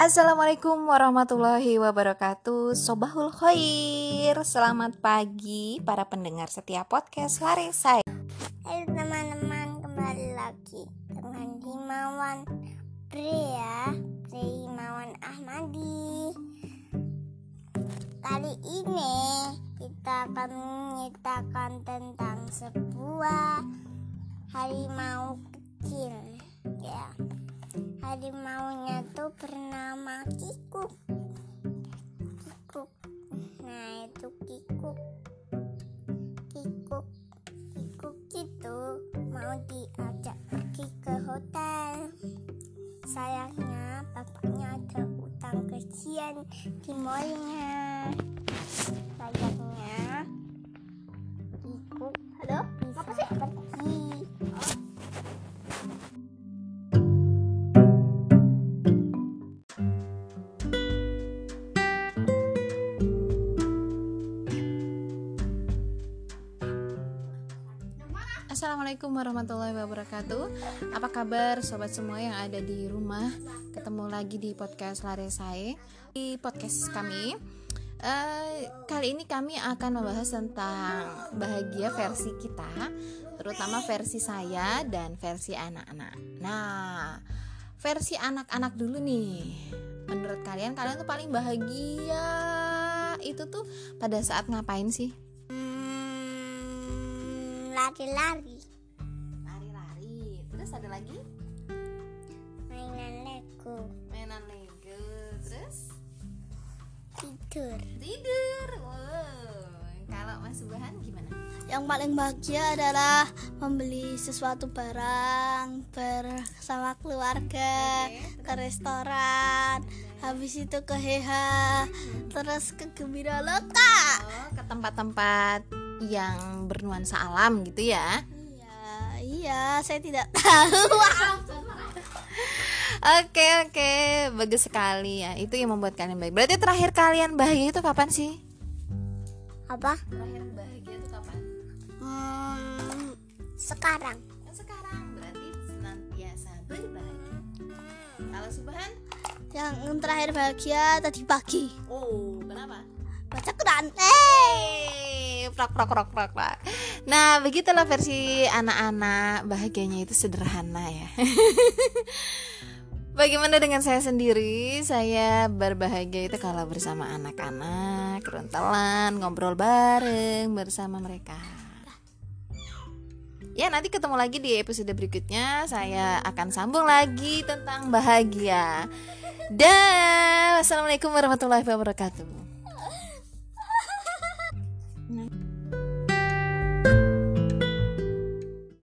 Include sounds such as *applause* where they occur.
Assalamualaikum warahmatullahi wabarakatuh. Sobahul Khair. Selamat pagi para pendengar setiap podcast Lari Saya. Hai teman-teman kembali lagi dengan Himawan Pria Himawan Ahmadi. Kali ini kita akan menceritakan tentang sebuah harimau harimaunya tuh bernama Kikuk Kikuk nah itu Kikuk Kikuk Kikuk itu mau diajak pergi ke hotel. Sayangnya bapaknya ada utang kesian di mallnya Assalamualaikum warahmatullahi wabarakatuh. Apa kabar sobat semua yang ada di rumah? Ketemu lagi di podcast Lari Saya Di podcast kami eh, Kali ini kami akan membahas tentang bahagia versi kita Terutama versi saya dan versi anak-anak. Nah versi anak-anak dulu nih. Menurut kalian, kalian tuh paling bahagia. Itu tuh pada saat ngapain sih? Lari-lari. Lari-lari. Terus ada lagi? mainan Lego. Mainan Lego. Terus? Tidur. Tidur. Wow. kalau Mas Subhan gimana? Yang paling bahagia adalah membeli sesuatu barang bersama keluarga Oke, ke restoran, habis itu ke Heha, terus ke Gembira. Loka. oh, ke tempat-tempat yang bernuansa alam gitu ya? Iya, iya, saya tidak tahu. *laughs* oke oke bagus sekali ya itu yang membuat kalian baik berarti terakhir kalian bahagia itu kapan sih? Apa? Terakhir bahagia itu kapan? Hmm, sekarang. Kan sekarang berarti senantiasa berbahagia. Kalau Subhan. Yang terakhir bahagia tadi pagi. oh kenapa? Baca Quran. Eh, Hey, prak prak prak prak prak. Nah, begitulah versi anak-anak bahagianya itu sederhana ya. *laughs* Bagaimana dengan saya sendiri? Saya berbahagia itu kalau bersama anak-anak, keruntelan, ngobrol bareng bersama mereka. Ya, nanti ketemu lagi di episode berikutnya. Saya akan sambung lagi tentang bahagia. Dan wassalamualaikum warahmatullahi wabarakatuh.